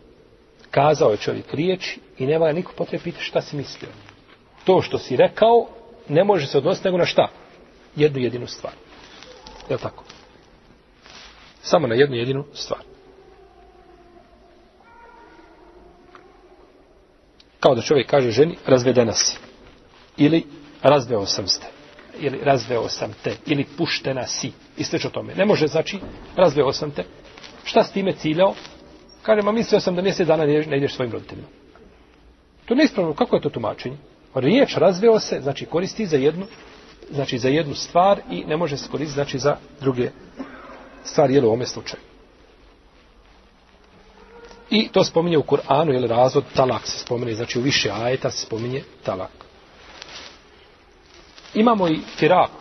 Kazao je čovjek riječ i ne valja niko potrebe pitati šta si mislio. To što si rekao, ne može se odnositi nego na šta? Jednu jedinu stvar. Je li tako? Samo na jednu jedinu stvar. Kao da čovjek kaže ženi, razvedena si. Ili razveo sam ste ili razveo sam te, ili puštena si, isteč o tome. Ne može znači, razveo sam te. Šta s time ciljao? Kaže, ma mislio sam da mjesec dana ne ideš svojim roditeljima. To ne ispravno, kako je to tumačenje? Pa riječ razveo se, znači koristi za jednu, znači za jednu stvar i ne može se koristiti znači za druge stvari, jel u ovome slučaju. I to spominje u Kur'anu, jel razvod talak se spominje, znači u više ajeta se spominje talak. Imamo i firak.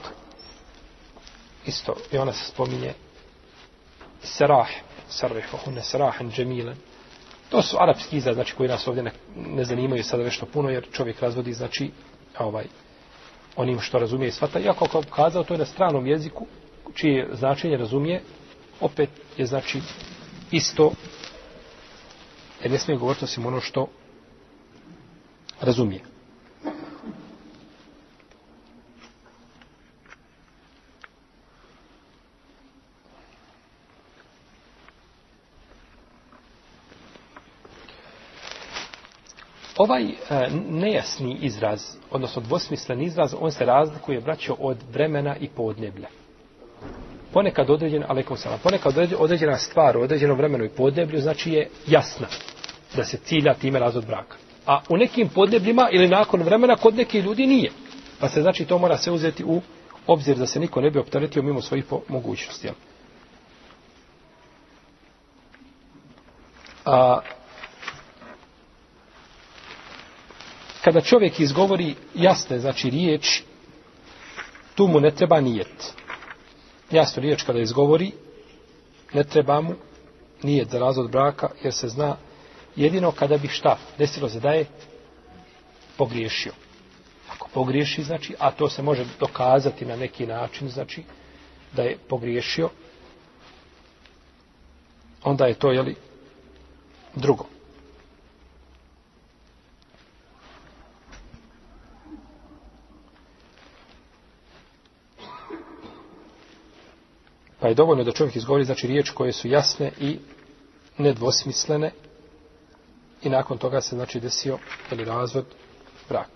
Isto, i ona se spominje. Sarah, sarah, hune, sarahan, džemilan. To su arapski izraz, znači, koji nas ovdje ne, ne zanimaju sada nešto puno, jer čovjek razvodi, znači, ovaj, onim što razumije i svata. Iako, kao kazao, to je na stranom jeziku, čije značenje razumije, opet je, znači, isto, jer ne smije govoriti osim ono što razumije. Ovaj e, nejasni izraz, odnosno dvosmislen izraz, on se razlikuje, braćo, od vremena i podneblja. Ponekad određen, ali kao sam, ponekad određena stvar u određenom vremenu i podneblju, znači je jasna da se cilja time razvod braka. A u nekim podnebljima ili nakon vremena kod nekih ljudi nije. Pa se znači to mora se uzeti u obzir da se niko ne bi optaretio mimo svojih mogućnosti. A, kada čovjek izgovori jasne, znači riječ, tu mu ne treba nijet. Jasnu riječ kada izgovori, ne treba mu nijet za razvod braka, jer se zna jedino kada bi šta desilo se da je pogriješio. Ako pogriješi, znači, a to se može dokazati na neki način, znači, da je pogriješio, onda je to, jeli, drugo. Pa je dovoljno da čovjek izgovori znači riječ koje su jasne i nedvosmislene i nakon toga se znači desio ili razvod brak.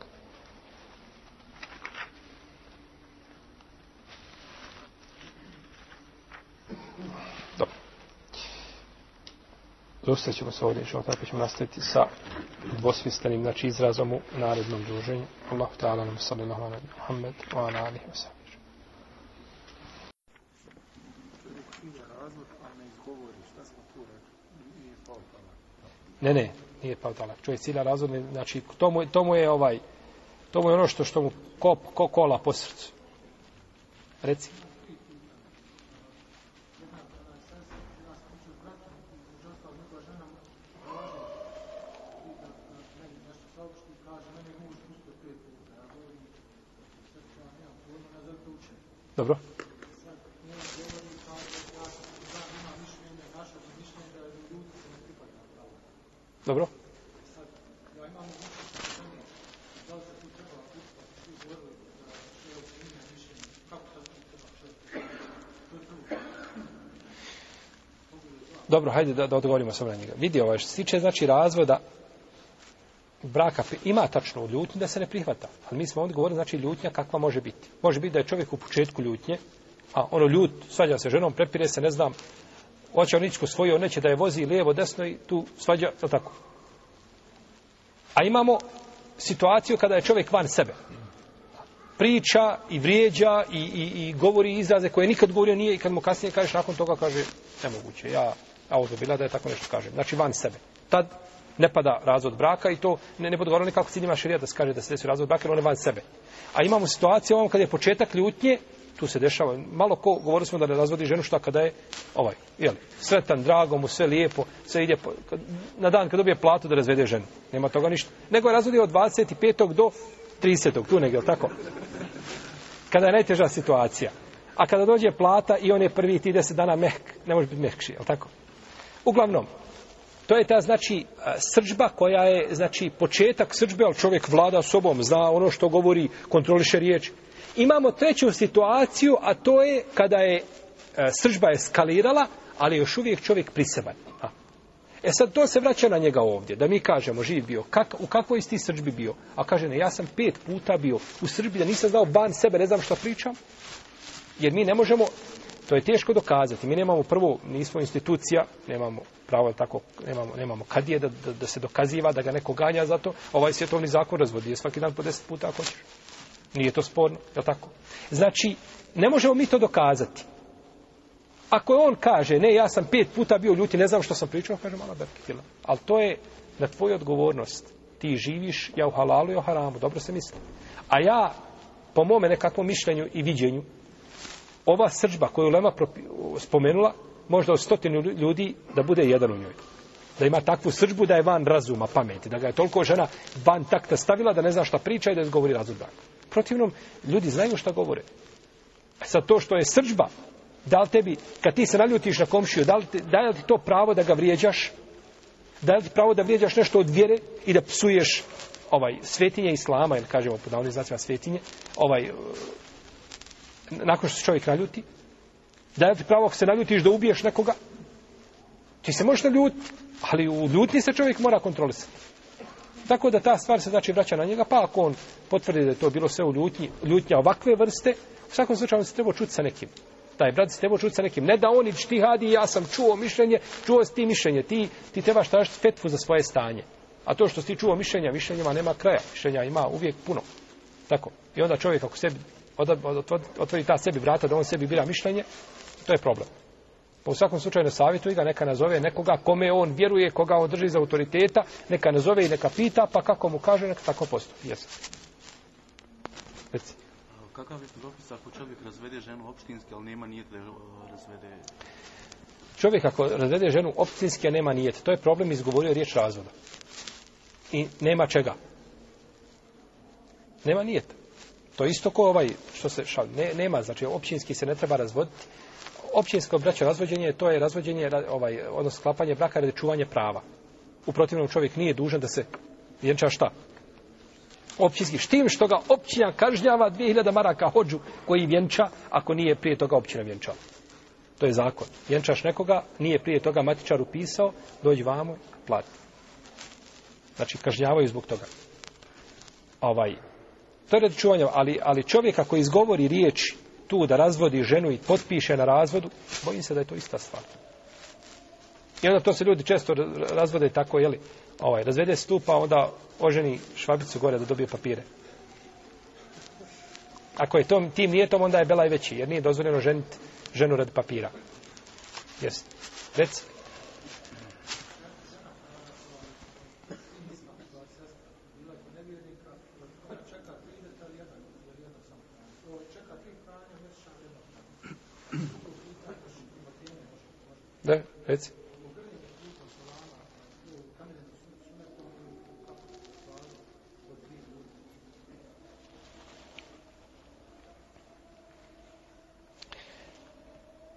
Zostat ćemo se ovdje, ćemo tako ćemo nastaviti sa dvosmislenim znači, izrazom u narednom druženju. Allah ta'ala nam sallallahu alaihi wa sallam. Muhammed wa alaihi wa sallam. Ne, ne, nije pao talak. Čovjek cilja razvodne, znači, to mu, to mu je ovaj, to mu je ono što, što mu ko, ko kola po srcu. Reci. Dobro. Dobro. Dobro, hajde da, da odgovorimo sobre njega. Vidi ovo, ovaj, što se tiče znači, razvoda braka, ima tačno ljutnje da se ne prihvata. Ali mi smo ovdje govorili, znači ljutnja kakva može biti. Može biti da je čovjek u početku ljutnje, a ono ljut, svađa se ženom, prepire se, ne znam, hoće on ići ko svoje, on neće da je vozi lijevo, desno i tu svađa, je tako? A imamo situaciju kada je čovjek van sebe. Priča i vrijeđa i, i, i govori izraze koje nikad govorio nije i kad mu kasnije kažeš, nakon toga kaže, nemoguće, ja, a ovo bila da je tako nešto kažem. Znači van sebe. Tad ne pada razvod braka i to ne, ne podgovaro nikako cilj ima širija da se kaže da se desi razvod braka, jer on je van sebe. A imamo situaciju ovom kada je početak ljutnje, tu se dešava. Malo ko, govorili smo da ne razvodi ženu šta kada je ovaj, jel, sretan, drago mu, sve lijepo, sve ide po, kad, na dan kad dobije platu da razvede ženu. Nema toga ništa. Nego je razvodio od 25. do 30. tu negdje, jel tako? Kada je najteža situacija. A kada dođe plata i on je prvi ti 10 dana mehk, ne može biti mehkši, jel tako? Uglavnom, to je ta, znači, e, srđba koja je, znači, početak srđbe, ali čovjek vlada sobom, zna ono što govori, kontroliše riječi. Imamo treću situaciju, a to je kada je e, sržba eskalirala, ali još uvijek čovjek prisrban. A. E sad, to se vraća na njega ovdje, da mi kažemo, živ bio, kak, u kakvoj isti sržbi bio? A kaže, ne, ja sam pet puta bio u sržbi, da nisam znao ban sebe, ne znam što pričam. Jer mi ne možemo, to je teško dokazati, mi nemamo prvo, nismo institucija, nemamo pravo tako, nemamo, nemamo kad je da, da, da se dokaziva, da ga neko ganja za to, ovaj svjetovni zakon razvodi je svaki dan po deset puta ako ćeš. Nije to sporno, je tako? Znači, ne možemo mi to dokazati. Ako on kaže, ne, ja sam pet puta bio ljuti, ne znam što sam pričao, kaže mala Berkila. Ali to je na tvoju odgovornost. Ti živiš, ja u halalu i o haramu, dobro se misli. A ja, po mome nekakvom mišljenju i viđenju, ova srđba koju Lema spomenula, možda od stotinu ljudi da bude jedan u njoj. Da ima takvu srđbu da je van razuma, pameti. Da ga je toliko žena van takta stavila da ne zna šta priča i da izgovori razum dakle protivnom, ljudi znaju šta govore. Sa to što je srđba, da li tebi, kad ti se naljutiš na komšiju, da li, te, da li ti to pravo da ga vrijeđaš? Da li ti pravo da vrijeđaš nešto od vjere i da psuješ ovaj svetinje islama, ili kažemo po navodnim znacima svetinje, ovaj, nakon što se čovjek naljuti? Da li ti pravo ako se naljutiš da ubiješ nekoga? Ti se možeš naljuti, ali u ljutni se čovjek mora kontrolisati. Tako da ta stvar se znači vraća na njega, pa ako on potvrdi da je to bilo sve u ljutnji, ljutnja ovakve vrste, u svakom slučaju on se treba čuti sa nekim. Taj brat se treba čuti sa nekim. Ne da on ići ti hadi, ja sam čuo mišljenje, čuo si ti mišljenje, ti, ti trebaš tražiti fetvu za svoje stanje. A to što si ti čuo mišljenja, mišljenjima nema kraja, mišljenja ima uvijek puno. Tako. I onda čovjek ako sebi otvori ta sebi vrata da on sebi bira mišljenje, to je problem. Pa u svakom slučaju ne savjetuje ga, neka nazove nekoga kome on vjeruje, koga on drži za autoriteta, neka nazove i neka pita, pa kako mu kaže, neka tako postupi. Jesi. Reci. Kakav je to dopis ako čovjek razvede ženu opštinski, ali nema nijet da razvede... Čovjek ako razvede ženu opštinski, a nema nijet, to je problem izgovorio riječ razvoda. I nema čega. Nema nijet. To isto ko ovaj, što se šal, ne, nema, znači opštinski se ne treba razvoditi, općinsko braće razvođenje, to je razvođenje, ovaj, odnos sklapanje braka radi čuvanje prava. U protivnom čovjek nije dužan da se vjenča šta? Općinski štim što ga općina kažnjava 2000 maraka hođu koji vjenča ako nije prije toga općina vjenčao. To je zakon. Vjenčaš nekoga, nije prije toga matičar upisao, dođi vamo, plati. Znači, kažnjavaju zbog toga. Ovaj, to je radi čuvanja, ali, ali čovjeka koji izgovori riječi, tu da razvodi ženu i potpiše na razvodu, bojim se da je to ista stvar. I onda to se ljudi često razvode tako, jeli, ovaj, razvede se tu, pa onda oženi švabicu gore da dobije papire. Ako je tom, tim nije tom, onda je bela i veći, jer nije dozvoljeno ženiti ženu radi papira. Jesi. Reci. Da, reci.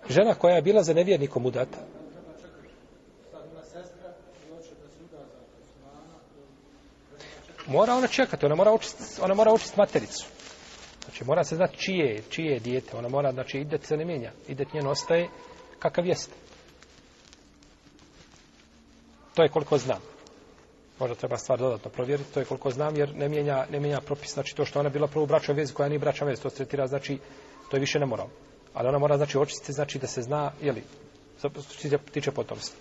Žena koja je bila za nevjernikom udata. Mora ona čekati, ona mora očistiti, ona mora očistiti matericu. Znači mora se znati čije, čije je dijete, ona mora, znači ide se ne mijenja, ide njen ostaje kakav jeste. To je koliko znam. Možda treba stvar dodatno provjeriti, to je koliko znam, jer ne mijenja, ne mijenja propis, znači to što ona bila prvo u bračnoj vezi koja nije bračna vez, to se tretira, znači to je više ne moralo. Ali ona mora, znači, očistiti, znači da se zna, jeli, što se tiče potomstva.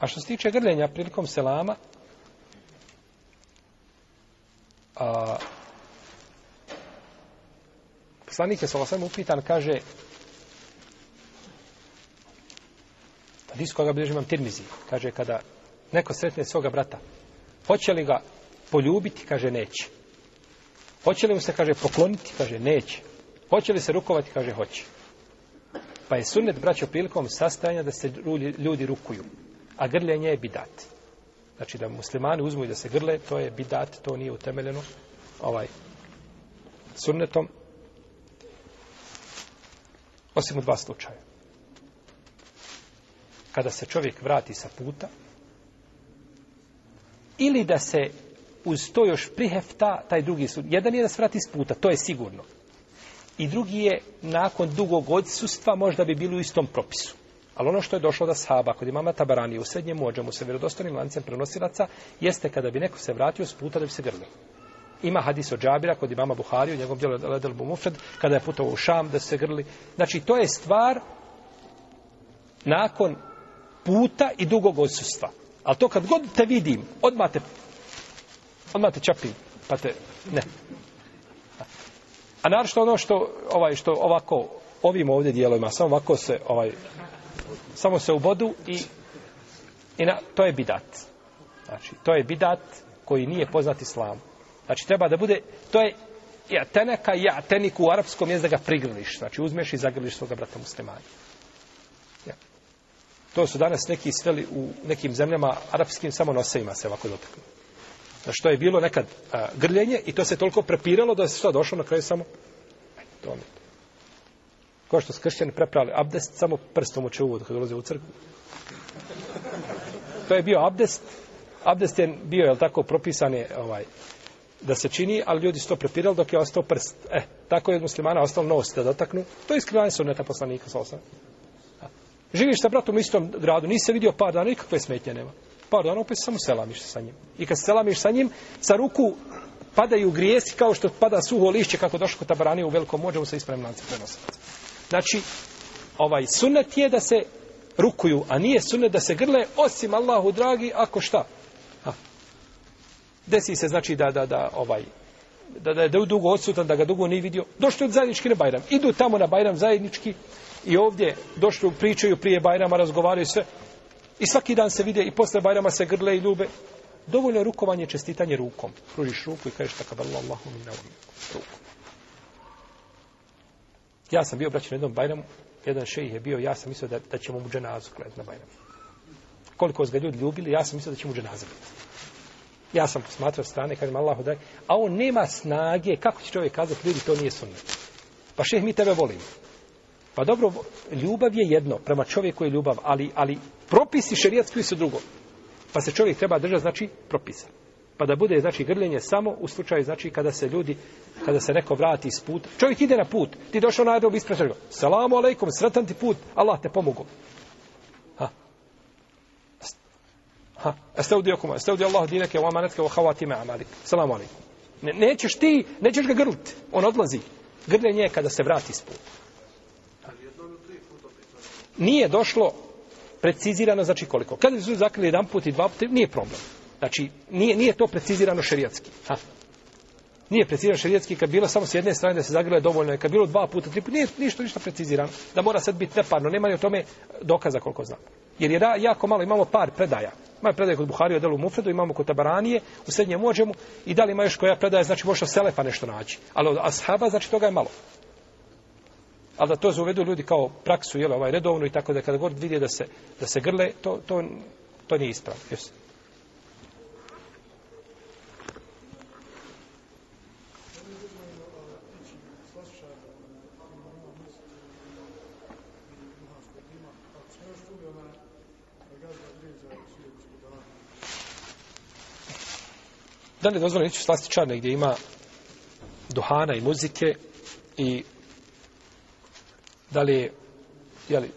A što se tiče grljenja prilikom selama, a, poslanik je sa upitan, kaže, Hadis pa koga bilježi imam Tirmizi. Kaže, kada neko sretne svoga brata, hoće li ga poljubiti? Kaže, neće. Hoće li mu se, kaže, pokloniti? Kaže, neće. Hoće li se rukovati? Kaže, hoće. Pa je sunnet braćo prilikom sastajanja da se ljudi rukuju. A grljenje je bidat. Znači da muslimani uzmu i da se grle, to je bidat, to nije utemeljeno ovaj, sunnetom. Osim u dva slučaja kada se čovjek vrati sa puta, ili da se uz to još prihefta taj drugi sud. Jedan je da se vrati s puta, to je sigurno. I drugi je, nakon dugog odsustva, možda bi bilo u istom propisu. Ali ono što je došlo da sahaba, kod imama Tabarani, u srednjem mođemu se vjerodostanim lancem prenosilaca, jeste kada bi neko se vratio s puta da bi se grlio. Ima hadis od Džabira kod imama Buhari, u njegovom djelu Ledel Bumufred, kada je putovao u Šam da se grli. Znači, to je stvar nakon puta i dugog odsustva. Ali to kad god te vidim, odmah te, odmah te čapim, pa te, ne. A naravno ono što, ovaj, što ovako, ovim ovdje dijelovima, samo ovako se, ovaj, samo se ubodu i, i na, to je bidat. Znači, to je bidat koji nije poznat islam. Znači, treba da bude, to je ja teneka, ja tenik u arapskom jezda ga prigrliš. Znači, uzmeš i zagrliš svoga brata muslimana. To su danas neki sveli u nekim zemljama arapskim samo nosejima se ovako dotaknu. Što je bilo nekad a, grljenje i to se toliko prepiralo da se što došlo na kraju samo... Ajde, to Ko što su kršćani prepravili abdest, samo prstom uče uvod kada ulaze u crkvu. To je bio abdest. Abdest je bio, jel tako, propisan je ovaj, da se čini, ali ljudi su to prepirali dok je ostao prst. E, eh, tako je od muslimana ostao nos da dotaknu. To je iskrivanje su neta poslanika sa osam. Živiš sa bratom u istom gradu, nisi se vidio par dana, nikakve smetnje nema. Par dana, opet samo selamiš sa njim. I kad selamiš sa njim, sa ruku padaju grijesi kao što pada suho lišće kako došlo kod tabarani u velikom mođavu sa ispravim lancem prenosilaca. Znači, ovaj sunnet je da se rukuju, a nije sunnet da se grle osim Allahu dragi, ako šta? Ha. Desi se, znači, da, da, da, ovaj, da, da je dugo odsutan, da ga dugo nije vidio. Došli od zajednički na Bajram. Idu tamo na Bajram zajednički, i ovdje došli, pričaju prije Bajrama, razgovaraju sve. I svaki dan se vide i posle Bajrama se grle i ljube. Dovoljno je rukovanje, čestitanje rukom. Pružiš ruku i kažeš takav Allahu mi na ruku. Ja sam bio obraćan jednom Bajramu, jedan šejih je bio, ja sam mislio da, da ćemo mu dženazu gledati na Bajramu. Koliko ga ljudi ljubili, ja sam mislio da ćemo mu dženazu gledati. Ja sam posmatrao strane, kažem Allahu daj, a on nema snage, kako će čovjek kazati, ljudi, to nije sunnet. Pa šeh, mi tebe volimo. Pa dobro, ljubav je jedno, prema čovjeku je ljubav, ali, ali propisi šerijatski su drugo. Pa se čovjek treba držati, znači, propisa. Pa da bude, znači, grljenje samo u slučaju, znači, kada se ljudi, kada se neko vrati iz puta. Čovjek ide na put, ti došao na jednom ispred čovjeka. Salamu alaikum, sretan ti put, Allah te pomogu. Ha. Ha. Estaudi okum, estaudi Allah dineke, u amanetke, u havatime amali. Salamu alaikum. Ne, nećeš ti, nećeš ga grut, on odlazi. Grljenje je kada se vrati iz puta nije došlo precizirano, znači koliko. Kad su zakrili jedan put i dva put, nije problem. Znači, nije, nije to precizirano šerijatski. Ha. Nije precizirano šerijatski, kad bilo samo s jedne strane da se zagrilo je dovoljno, je kad bilo dva puta, tri puta, nije ništa, ništa precizirano. Da mora sad biti neparno, nema ni o tome dokaza koliko znam. Jer je jako malo, imamo par predaja. Imamo predaje kod Buhari u delu Mufredu, imamo kod Tabaranije, u srednjem ođemu, i da li ima još koja predaja, znači možda Selefa nešto naći. Ali od Ashaba, znači toga je malo ali da to zovedu ljudi kao praksu, jel, ovaj, redovno i tako da kada god vidje da se, da se grle, to, to, to nije ispravno. Yes. Da li je dozvoljeno ići u slastičar negdje ima duhana i muzike i da li je, je li,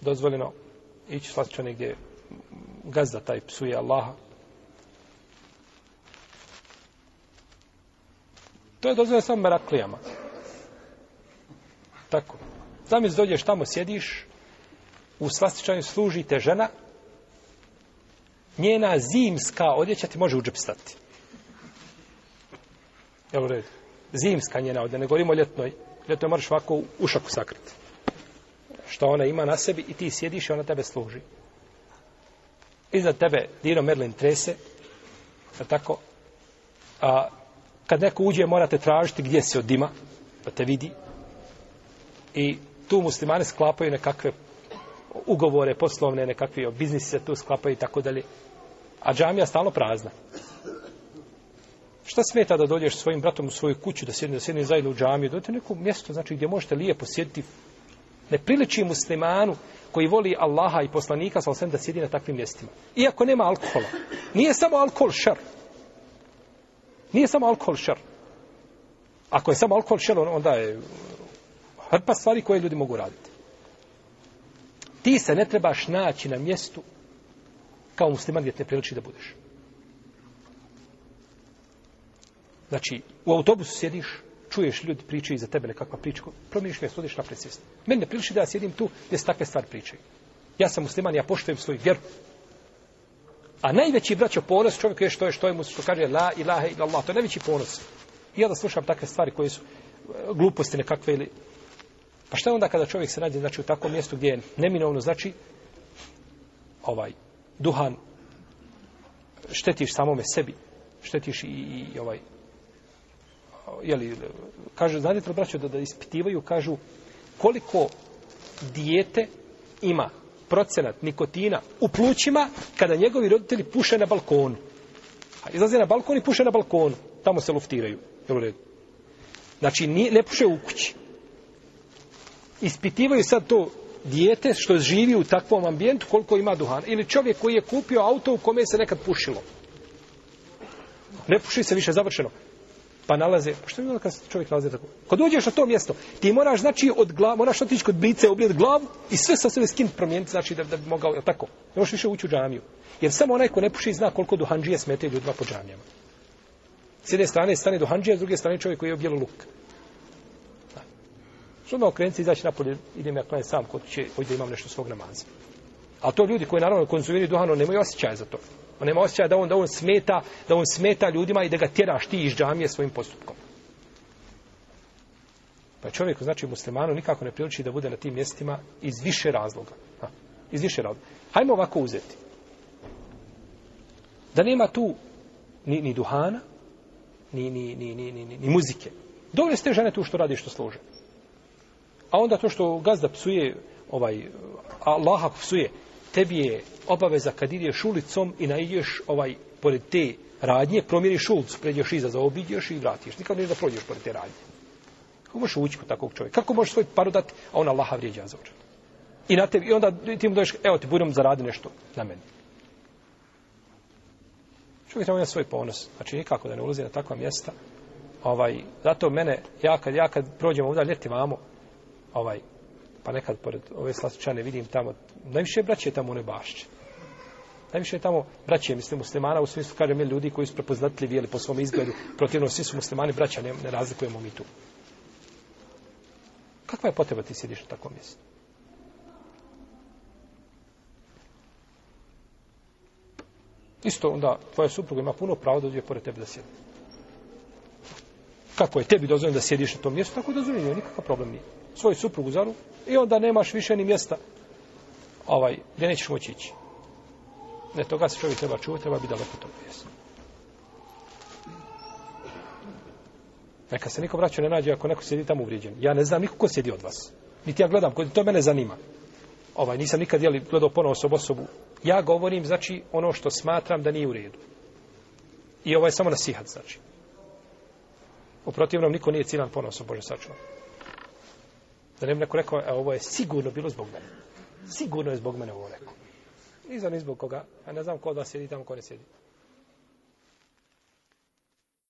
dozvoljeno ići slatčani gdje gazda taj psuje Allaha. To je dozvoljeno samo meraklijama. Tako. Znam iz dođeš tamo, sjediš, u slastičanju služi te žena, njena zimska odjeća ti može u džep stati. Jel u redu? Zimska njena odjeća, ne govorimo o ljetnoj, ne to moraš ovako ušak sakriti. Što ona ima na sebi i ti sjediš i ona tebe služi. Iza tebe Dino Merlin trese, a tako, a kad neko uđe morate tražiti gdje se odima, da te vidi. I tu muslimani sklapaju nekakve ugovore poslovne, nekakve biznise tu sklapaju i tako dalje. A džamija stalno prazna šta smeta da dođeš svojim bratom u svoju kuću, da sjedne, da sjedne zajedno u džamiju, dođete neko mjesto znači, gdje možete lijepo sjediti. Ne priliči muslimanu koji voli Allaha i poslanika, sa osvijem da sjedi na takvim mjestima. Iako nema alkohola. Nije samo alkohol šar. Nije samo alkohol šar. Ako je samo alkohol šar, onda je hrpa stvari koje ljudi mogu raditi. Ti se ne trebaš naći na mjestu kao musliman gdje te ne priliči da budeš. Znači, u autobusu sjediš, čuješ ljudi pričaju za tebe nekakva priča, promišljaj, sudiš na predsjesni. Meni ne priliši da ja sjedim tu gdje se takve stvari pričaju. Ja sam musliman, ja poštujem svoju vjeru. A najveći braćo ponos čovjeku je što je, što je musliman, kaže la ilaha ila Allah, to je najveći ponos. I ja da slušam takve stvari koje su e, gluposti nekakve ili... Pa šta je onda kada čovjek se nađe znači, u takvom mjestu gdje je neminovno, znači, ovaj, duhan štetiš samome sebi, štetiš i, i, i ovaj, jeli, kažu, znate li braću da, da ispitivaju, kažu koliko dijete ima procenat nikotina u plućima kada njegovi roditelji puše na balkonu. Izlaze na balkon i puše na balkonu. Tamo se luftiraju. Znači, nije, ne puše u kući. Ispitivaju sad to dijete što živi u takvom ambijentu koliko ima duhana. Ili čovjek koji je kupio auto u kome se nekad pušilo. Ne puši se više, završeno pa nalaze, pa što je bilo kad se čovjek nalazi tako? Kad uđeš na to mjesto, ti moraš znači od glav, moraš otići kod bice, oblijed glavu i sve sa sebe skin promijeniti, znači da, da bi mogao, je tako? Ne možeš više ući u džamiju. Jer samo onaj ko ne puši zna koliko duhanđije smete ljudima po džamijama. S jedne strane stane duhanđija, s druge strane čovjek koji je objelo luk. Da. Što me okrenci, izaći napolje, idem ja klanje sam, kod će, ovdje imam nešto svog namaza. A to ljudi koji naravno konzumiraju duhano, nemaju osjećaja za to. On pa nema osjećaja da on, da on smeta, da on smeta ljudima i da ga tjeraš ti iz džamije svojim postupkom. Pa čovjek, znači muslimanu, nikako ne priliči da bude na tim mjestima iz više razloga. Ha, iz više razloga. Hajmo ovako uzeti. Da nema tu ni, ni duhana, ni, ni, ni, ni, ni, ni, ni muzike. Dovolj ste žene tu što radi što služe. A onda to što gazda psuje, ovaj, Allaha psuje, tebi je obaveza kad ideš ulicom i najdeš ovaj pored te radnje, promjeriš ulicu, pređeš iza, zaobiđeš i vratiš. Nikad ne da prođeš pored te radnje. Kako možeš ući kod takvog čovjeka? Kako možeš svoj paru dati, a ona Allaha vrijeđa za učin? I, na tebi, I onda ti mu doješ, evo ti, budem zaradi nešto na meni. Čovjek treba imati svoj ponos. Znači, nikako da ne ulazi na takva mjesta. Ovaj, zato mene, ja kad, ja kad prođem ovdje, ljeti vamo, ovaj, pa nekad pored ove slastičane vidim tamo, najviše braće je tamo u nebašće. Najviše je tamo braće, mislim, muslimana, u smislu, kažem, je ljudi koji su prepoznatljivi, jeli, po svom izgledu, protivno, svi su muslimani braća, ne, ne razlikujemo mi tu. Kakva je potreba ti sjediš na takvom mjestu? Isto onda, tvoja supruga ima puno pravo da dođe pored tebe da sjedi. Kako je tebi dozvoljeno da sjediš na tom mjestu, tako dozvoljeno, nikakav problem nije svoju suprugu zaru i onda nemaš više ni mjesta ovaj, gdje nećeš moći ići. Ne, toga se čovjek treba čuvati, treba biti daleko tog mjesta. Neka se niko vraća ne nađe ako neko sjedi tamo uvrijeđen. Ja ne znam niko ko sjedi od vas. Niti ja gledam, to mene zanima. Ovaj, nisam nikad jeli, gledao ponovo osobu osobu. Ja govorim, znači, ono što smatram da nije u redu. I ovo je samo nasihat, znači. U protivnom, niko nije ciljan ponosom, Bože, sačuvam. Da ne bi neko rekao, a e, ovo je sigurno bilo zbog mene. Sigurno je zbog mene ovo rekao. Nizam ni zbog koga, a ne znam ko od vas sjedi tamo ko ne sjedi.